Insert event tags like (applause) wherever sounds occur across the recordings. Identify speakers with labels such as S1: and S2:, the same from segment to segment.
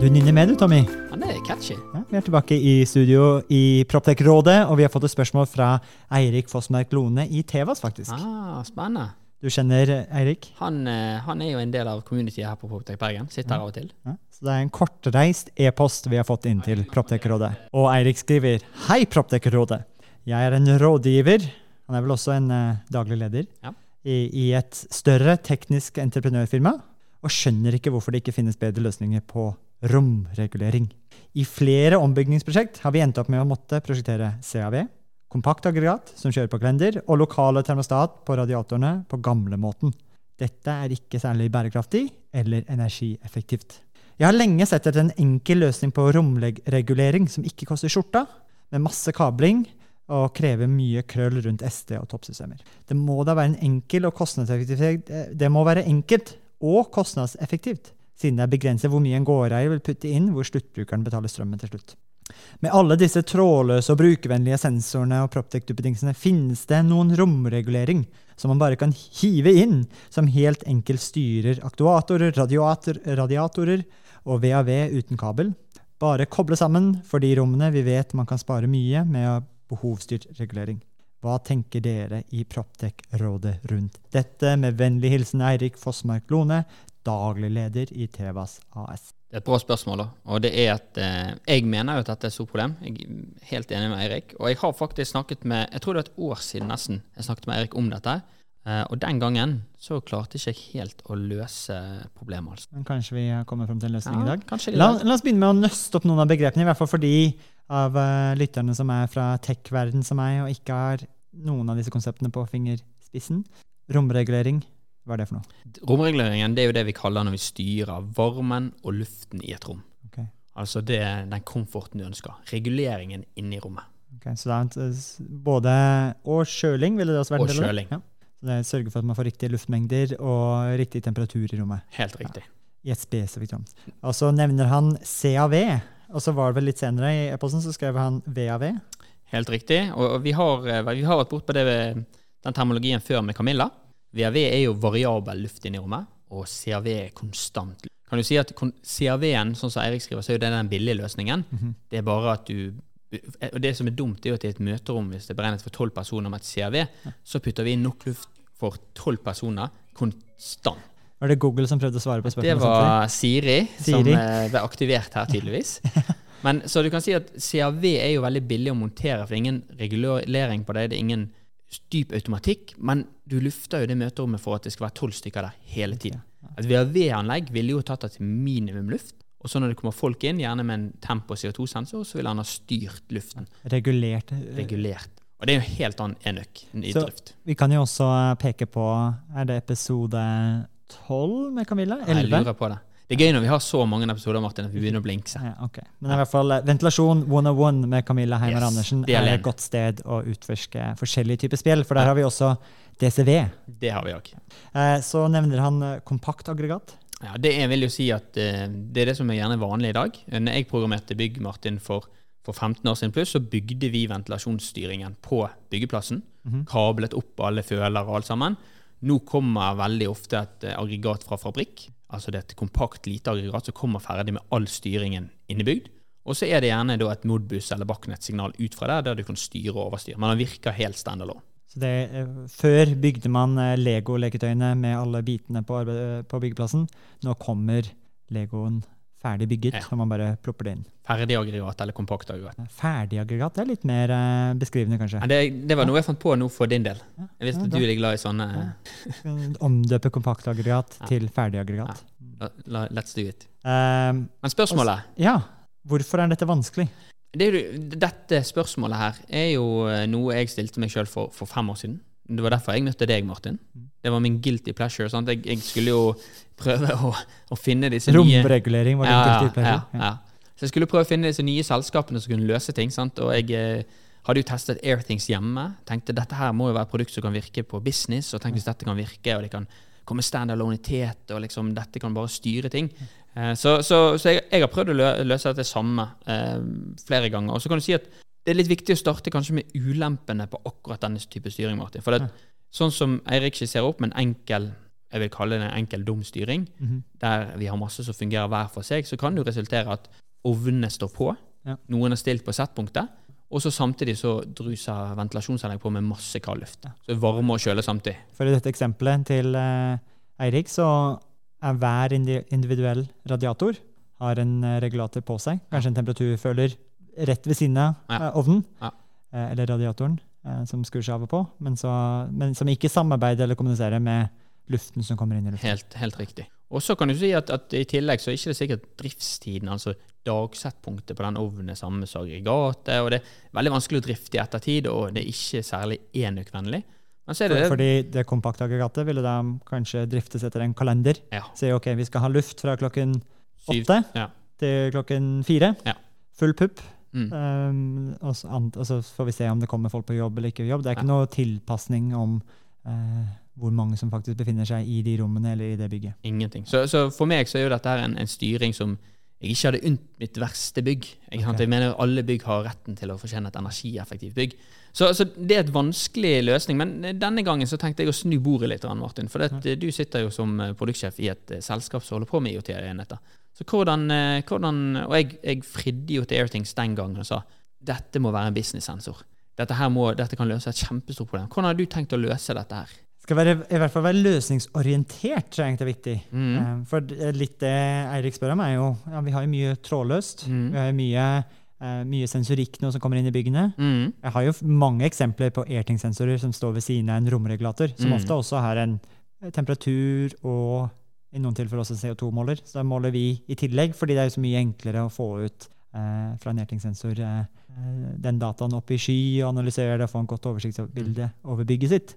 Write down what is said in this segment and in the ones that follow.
S1: Du nynner med, du, Tommy.
S2: Han er catchy.
S1: Ja, vi er tilbake i studio i Proptech-rådet, og vi har fått et spørsmål fra Eirik Fossmerk Lone i Tevas, faktisk.
S2: Ah, spennende.
S1: Du kjenner Eirik?
S2: Han, eh, han er jo en del av communityet her på Proptek Bergen. Sitter her av og til.
S1: Ja, så det er en kortreist e-post vi har fått inn til Proptech-rådet. Og Eirik skriver Hei, Proptech-rådet. Jeg er en rådgiver, han er vel også en uh, daglig leder,
S2: Ja.
S1: i, i et større teknisk entreprenørfirma, og skjønner ikke hvorfor det ikke finnes bedre løsninger på romregulering. I flere ombyggingsprosjekt har vi endt opp med å måtte prosjektere CAV, kompaktaggregat som kjører på kalender, og lokale termostat på radiatorene på gamlemåten. Dette er ikke særlig bærekraftig eller energieffektivt. Jeg har lenge sett etter en enkel løsning på romregulering som ikke koster skjorta, med masse kabling og krever mye krøll rundt SD og toppsystemer. Det må da være en enkel og kostnadseffektivt Det må være enkelt og kostnadseffektivt, siden det er begrenset hvor mye en gårdeier vil putte inn hvor sluttbrukeren betaler strømmen til slutt. Med alle disse trådløse og brukervennlige sensorene og Proptech-duppedingsene finnes det noen romregulering som man bare kan hive inn, som helt enkelt styrer aktuatorer, radiator, radiatorer og VAV uten kabel. Bare koble sammen for de rommene vi vet man kan spare mye med behovsstyrt regulering. Hva tenker dere i Proptech-rådet rundt dette? Med vennlig hilsen Eirik Fossmark Lone, daglig leder i Tevas AS.
S2: Det er et bra spørsmål, da. Og det er at eh, jeg mener jo at dette er et stort problem. Jeg er helt enig med Eirik. Og jeg har faktisk snakket med Jeg tror det var et år siden nesten jeg snakket med Eirik om dette. Eh, og den gangen så klarte ikke jeg helt å løse problemet, altså.
S1: Men kanskje vi kommer frem til en løsning i dag?
S2: kanskje
S1: La, la oss begynne med å nøste opp noen av begrepene, i hvert fall for de av eh, lytterne som er fra tech-verden som meg, og ikke har noen av disse konseptene på fingerspissen. Romregulering, hva er det for noe?
S2: Romreguleringen det er jo det vi kaller når vi styrer varmen og luften i et rom.
S1: Okay.
S2: Altså det den komforten du ønsker. Reguleringen inni rommet.
S1: Okay, så det er både Og kjøling ville det også vært
S2: Og
S1: en del av?
S2: kjøling.
S1: Ja. Så det Sørge for at man får riktige luftmengder og riktig temperatur i rommet.
S2: Helt riktig.
S1: I et spesifikt rom. Og så nevner han CAV. Og så var det vel litt senere i e-posten så skrev han VAV.
S2: Helt riktig. Og og vi har, eh, vi har vært bortpå den termologien før med Camilla. VAV er jo variabel luft inni rommet, og CRV er konstant. Kan du si at CAV-en, sånn som Eirik skriver, så er jo det den billige løsningen. Det er bare at du Og det som er dumt, er jo at i et møterom, hvis det er beregnet for tolv personer med et CAV, så putter vi inn nok luft for tolv personer konstant.
S1: Var det Google som prøvde å svare på spørsmålet?
S2: Det var Siri, som
S1: Siri.
S2: som ble aktivert her, tydeligvis. (laughs) Men Så du kan si at CRV er jo veldig billig å montere, for det er ingen regulering på det. Det er ingen dyp automatikk, men du lufter jo det møterommet for at det skal være tolv stykker der hele tiden. Et VAV-anlegg ville jo tatt det til minimum luft. Og så når det kommer folk inn, gjerne med en tempo og CO2-sensor, så vil han ha styrt luften.
S1: Regulert. eh,
S2: Regulert. Og det er jo helt annen enøk i
S1: Så-
S2: drift.
S1: Vi kan jo også peke på Er det episode 12 med Camilla?
S2: Jeg lurer på det. Det er gøy når vi har så mange episoder, Martin, at vi begynner å blinke seg.
S1: Ja, okay. Men i hvert fall eh, Ventilasjon 101 med Camilla Heimer
S2: Yes,
S1: Andersen
S2: er
S1: et godt sted å utforske forskjellige typer spill, for der har vi også DCV.
S2: Det har vi òg.
S1: Eh, Så nevner han eh, kompaktaggregat.
S2: Ja, det jeg vil jo si at det er det som er gjerne vanlig i dag. Når jeg programmerte bygg, Martin, for, for 15 år siden pluss, så bygde vi ventilasjonsstyringen på byggeplassen. Kablet opp alle føler og alt sammen. Nå kommer veldig ofte et aggregat fra fabrikk. Altså det er et kompakt, lite aggregat som kommer ferdig med all styringen innebygd. Og så er det gjerne et Modbus eller Backnet-signal ut fra der, der du kan styre og overstyre. Men den virker helt standalone.
S1: Så det, eh, før bygde man eh, Lego-leketøyene med alle bitene på, på byggeplassen. Nå kommer Legoen ferdig bygget,
S2: Ja.
S1: og man bare plopper det inn.
S2: Ferdig aggregat eller kompakt aggregat.
S1: Ferdigaggregat det er litt mer eh, beskrivende, kanskje.
S2: Ja, det, det var noe jeg fant på nå for din del. Jeg
S1: visste
S2: at du er glad i sånne (laughs)
S1: Omdøpe kompaktaggregat
S2: Ja.
S1: til
S2: ferdig aggregat. Let's do it.
S1: Um,
S2: Men spørsmålet
S1: ja, hvorfor er dette vanskelig?
S2: det Dette spørsmålet her er jo eh, noe jeg stilte meg sjøl for, for fem år siden. Det var derfor jeg møtte deg, Martin. Det var min guilty pleasure. Jeg, jeg skulle jo prøve å, å finne disse nye
S1: Romregulering var det
S2: ja,
S1: guilty pleasure.
S2: ja, ja. Så jeg skulle prøve å finne disse nye selskapene som kunne løse ting. Sant? Og jeg eh, hadde jo testet Airthings hjemme. Tenkte dette her må jo være et produkt som kan virke på business. Og tenk hvis dette kan virke, og det kan komme standalonitet, og liksom dette kan bare styre ting. Eh, så så, så jeg, jeg har prøvd å løse dette samme eh, flere ganger. Og så kan du si at det er litt viktig å starte kanskje med ulempene på akkurat denne type styring, Martin. For det, sånn som Eirik skisserer opp med en enkel jeg vil kalle det en enkel dum styring, der vi har masse som fungerer hver for seg, så kan det jo resultere at ovnene står på,
S1: Ja.
S2: noen er stilt på settpunktet, og så samtidig så druser ventilasjonsanlegg på med masse kald luft. Så det varmer og kjøler samtidig.
S1: For i dette eksempelet til eh, Eirik, så er hver individuell radiator har en eh, regulator på seg. Kanskje en temperaturføler rett ved siden av
S2: Ja.
S1: eh, ovnen,
S2: Ja.
S1: eh, eller radiatoren, eh, som skrur seg av og på, men, så, men som ikke samarbeider eller kommuniserer med luften som kommer inn i luften.
S2: Helt, helt riktig. Og så kan du si at, at i tillegg så er ikke det sikkert driftstiden, altså dagsettpunktet på den ovnen er samme som aggregatet, og det er veldig vanskelig å drifte i ettertid, og det er ikke særlig enøkvennlig. Det
S1: Fordi det kompaktaggregatet ville da kanskje driftes etter en kalender.
S2: Ja.
S1: Si ok, vi skal ha luft fra klokken åtte
S2: Ja.
S1: til klokken fire.
S2: Ja.
S1: Full pupp.
S2: Mm.
S1: Um, og, så an- og så får vi se om det kommer folk på jobb eller ikke jobb. Det er ikke noe tilpasning om uh, hvor mange som faktisk befinner seg i de rommene eller i det bygget.
S2: Ingenting. Så, så for meg så er jo dette en, en styring som jeg ikke hadde unnt mitt verste bygg. Jeg,
S1: okay.
S2: Jeg mener alle bygg har retten til å fortjene et energieffektivt bygg. Så, så det er et vanskelig løsning, men denne gangen så tenkte jeg å snu bordet litt, Martin. For det, du sitter jo som eh, produktsjef i et eh, selskap som holder på med IoT-enheter. Så hvordan, eh, hvordan Og jeg, jeg fridde jo til Airthings den gangen og sa dette må være en business-sensor. Dette, må, dette kan løse et kjempestort problem. Hvordan har du tenkt å løse dette her?
S1: Skal være, i hvert fall være løsningsorientert, tror jeg egentlig er viktig.
S2: Mm.
S1: Eh, for litt det Eirik spør om, er jo ja, Vi har jo mye trådløst.
S2: Mm.
S1: Vi har jo mye, eh, mye sensorikk nå som kommer inn i byggene.
S2: Mm.
S1: Jeg har jo mange eksempler på Airting-sensorer som står ved siden av en romregulator, som
S2: Mm.
S1: ofte også har en temperatur og i noen tilfeller også CO2-måler. Så da måler vi i tillegg, fordi det er jo så mye enklere å få ut eh, fra en Airting-sensor eh, eh, den dataen opp i sky og analysere det og få en godt oversiktsbilde over bygget sitt.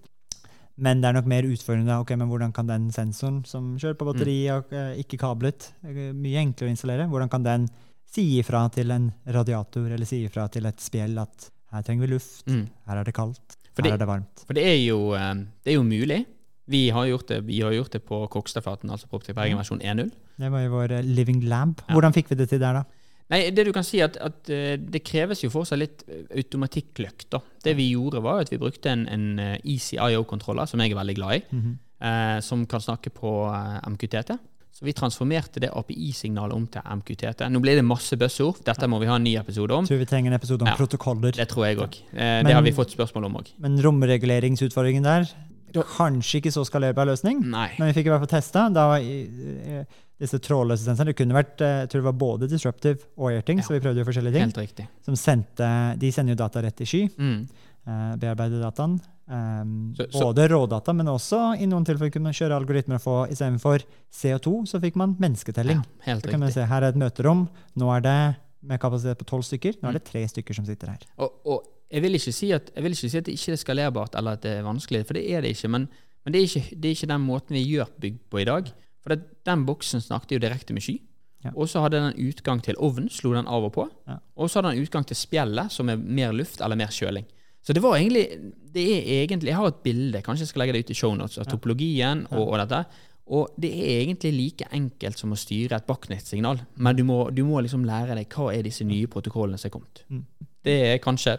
S1: Men det er nok mer utfordrende. ok, men Hvordan kan den sensoren som kjører på batteri og eh, ikke kablet, eh, mye enklere å installere, hvordan kan den si ifra til en radiator eller si ifra til et spjeld at her trenger vi luft,
S2: Mm.
S1: her er det kaldt,
S2: Fordi-
S1: her er det varmt.
S2: For det er jo, eh, det er jo mulig. Vi har gjort det, vi har gjort det på Kokstadflaten, altså Proptech Bergen versjon 1.0.
S1: Det var jo vår eh, living.
S2: Ja.
S1: Hvordan fikk vi det til der, da?
S2: Nei, det du kan si at, at eh, Det kreves jo fortsatt litt eh, automatikkløkt. da. Det vi gjorde, var at vi brukte en, en eh, Easy IO-kontroller, som jeg er veldig glad i,
S1: Mhm.
S2: eh, som kan snakke på MQTT. Så vi transformerte det API-signalet om til MQTT. Nå blir det masse buzzord. Dette må vi ha en ny episode om.
S1: Tror vi trenger en episode om
S2: Ja.
S1: protokoller.
S2: Det tror jeg òg. Eh, det har vi fått spørsmål om òg.
S1: Men romreguleringsutfordringen der, kanskje ikke så skalerbar løsning.
S2: Nei.
S1: Men vi fikk i hvert fall testa. Da disse trådløse sensorene det kunne vært, jeg tror det var både Disruptive og Airting,
S2: Ja.
S1: så vi prøvde jo forskjellige ting.
S2: Helt riktig.
S1: Som sendte, de sender jo data rett i sky,
S2: Mm.
S1: eh, bearbeider dataen. Um,
S2: Så- så-
S1: både rådata, men også i noen tilfeller kunne man kjøre algoritmer og få istedenfor CO2, så fikk man mennesketelling.
S2: Ja, helt
S1: Så kan man se, Her er et møterom. Nå er det med kapasitet på tolv stykker. Nå er det tre stykker som sitter her.
S2: Og, og jeg, vil si at, jeg vil ikke si at det ikke er skalerbart eller at det er vanskelig, for det er det ikke. Men, men det, er ikke, det er ikke den måten vi gjør bygg på i dag. For det, den boksen snakket jo direkte med sky.
S1: Ja.
S2: Og så hadde den utgang til ovnen, slo den av og på.
S1: Ja.
S2: Og så hadde den utgang til spjeldet, som er mer luft eller mer kjøling. Så det var egentlig det er egentlig, Jeg har et bilde, kanskje jeg skal legge det ut i shownotes, av topologien og, og dette. Og det er egentlig like enkelt som å styre et bakknettsignal, men du må, du må liksom lære deg hva er disse nye protokollene som er kommet.
S1: Mm.
S2: Det er kanskje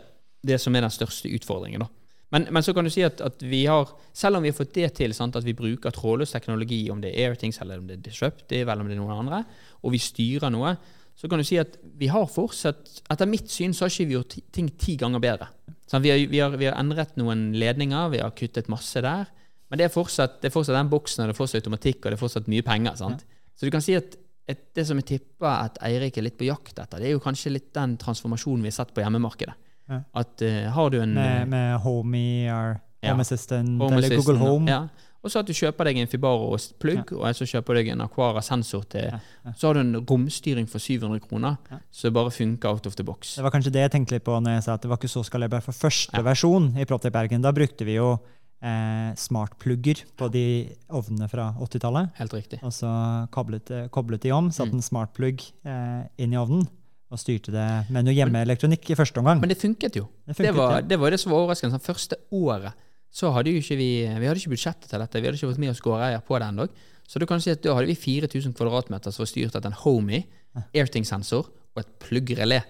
S2: det som er den største utfordringen. da. Men, men så kan du si at, at vi har, selv om vi har fått det til, sant, at vi bruker trådløs teknologi, om det er Airthings eller om det er Disruptive eller om det er noen andre, og vi styrer noe, så kan du si at vi har fortsatt Etter mitt syn så har ikke vi gjort ting ti ganger bedre. Sånn, vi, har, vi, har, vi har endret noen ledninger, vi har kuttet masse der, men det er fortsatt, det er fortsatt den boksen, og det er fortsatt automatikk, og det er fortsatt mye penger. sant? Så du kan si at et, det som jeg tipper at Eirik er litt på jakt etter, det er jo kanskje litt den transformasjonen vi har sett på hjemmemarkedet.
S1: Ja.
S2: At uh, har du en
S1: Med, med Homey, or
S2: Ja.
S1: Home Assistant
S2: Home
S1: eller Google Home.
S2: Ja. Og så at du kjøper deg en Fibaro-plugg, og så kjøper du deg en Aquara-sensor til. Så har du en romstyring for 700 kroner, som bare funker out of the box.
S1: Det var kanskje det jeg tenkte litt på når jeg sa at det var ikke så skalerbart for første versjon i Proptech Bergen. Da brukte vi jo eh, smartplugger på de ovnene fra 80-tallet.
S2: Helt riktig.
S1: Og så koblet, eh, koblet de om, satte
S2: Mm.
S1: en smartplugg eh, inn i ovnen og styrte det med noe hjemmeelektronikk i første omgang.
S2: Men det funket jo.
S1: Det
S2: Det var det, var det som var overraskende. Sånn, første året så hadde jo ikke vi Vi hadde ikke budsjettet til dette. Vi hadde ikke fått med oss gårdeier på det ennå. Så du kan si at da hadde vi 4000 kvadratmeter som var styrt etter en Homey, Airting-sensor og et pluggrelé.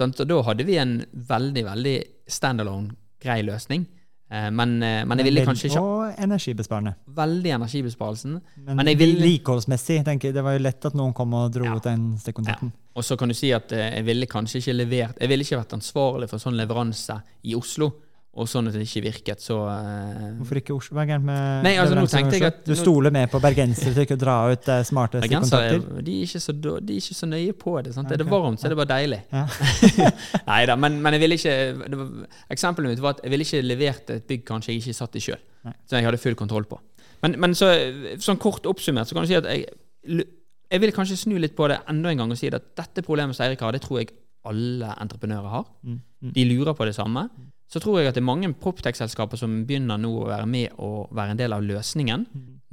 S2: Og da hadde vi en veldig, veldig standalone, grei løsning. Eh, men, eh, men jeg ville kanskje ikke
S1: Og energibesparende.
S2: veldig energibesparelsen.
S1: Men,
S2: Men jeg ville...
S1: vedlikeholdsmessig, tenker jeg, det var jo lett at noen kom og dro
S2: Ja.
S1: ut den stikkontakten.
S2: Og så kan du si at eh, jeg ville kanskje ikke levert Jeg ville ikke vært ansvarlig for sånn leveranse i Oslo, og sånn at det ikke virket, så uh...
S1: Hvorfor ikke Oslo? Hva er gærent med
S2: Nei, altså, nå tenkte jeg at-
S1: Du stoler mer på bergensere til ikke å dra ut uh, smarte kontakter?
S2: er- de er, så, de er ikke så nøye på det. Sant? Er det varmt, så er det bare deilig.
S1: Ja. (laughs) (laughs)
S2: Nei da, men, men jeg ville ikke var, Eksempelet mitt var at jeg ville ikke levert et bygg kanskje jeg ikke satt i sjøl. Som jeg hadde full kontroll på. Men, men så, sånn kort oppsummert så kan du si at jeg, jeg vil kanskje snu litt på det enda en gang og si at dette problemet som Eirik har, det tror jeg alle entreprenører har.
S1: Mm, mm.
S2: De lurer på det samme. Så tror jeg at det er mange proptech-selskaper som begynner nå å være med og være en del av løsningen.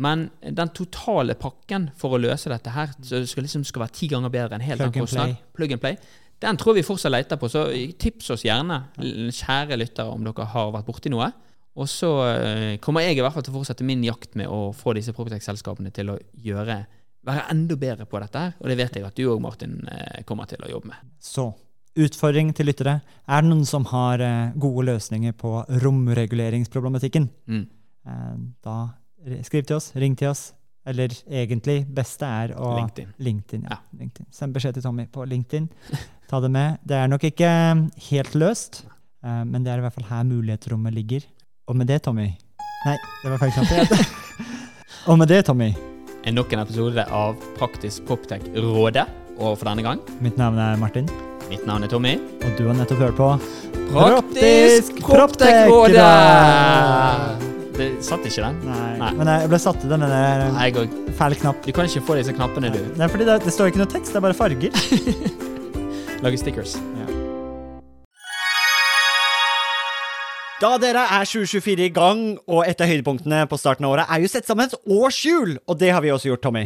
S2: Men den totale pakken for å løse dette her, så det skal liksom skal være ti ganger bedre enn helt
S1: Plug den
S2: kostnad, plug and play, den tror vi fortsatt leter på. Så tips oss gjerne, kjære lyttere, om dere har vært borti noe. Og så eh, kommer jeg i hvert fall til å fortsette min jakt med å få disse proptech-selskapene til å gjøre være enda bedre på dette her. Og det vet jeg at du òg, Martin, eh, kommer til å jobbe med.
S1: Så utfordring til lyttere. Er det noen som har eh, gode løsninger på romreguleringsproblematikken?
S2: Mm.
S1: Eh, da skriv til oss, ring til oss. Eller egentlig, beste er å
S2: LinkedIn.
S1: LinkedIn, ja.
S2: Ja.
S1: LinkedIn. Send beskjed til Tommy på LinkedIn. Ta det med. Det er nok ikke eh, helt løst, men det er i hvert fall her mulighetsrommet ligger. Og med det, Tommy Nei, det var feil knapp. (laughs) Og med det, Tommy,
S2: Er nok en episode av Praktisk Proptech-rådet. Og for denne gang,
S1: mitt navn er Martin,
S2: mitt navn er Tommy.
S1: og du har nettopp hørt på
S2: Praktisk!
S1: Proptech-rådet!
S2: Det satt ikke den?
S1: Nei,
S2: Nei.
S1: men jeg ble satt i den der
S2: Nei,
S1: feil knapp.
S2: Du kan ikke få disse knappene, du.
S1: Er fordi det, det står ikke noe tekst, det er bare farger. (laughs)
S2: Lage stickers.
S1: Da dere er 2024 i gang, og et av høydepunktene på starten av året er jo sett sammen et årshjul, og det har vi også gjort, Tommy.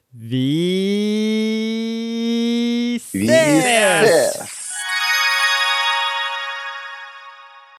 S1: Vi
S3: Vi
S1: ses!
S3: ses!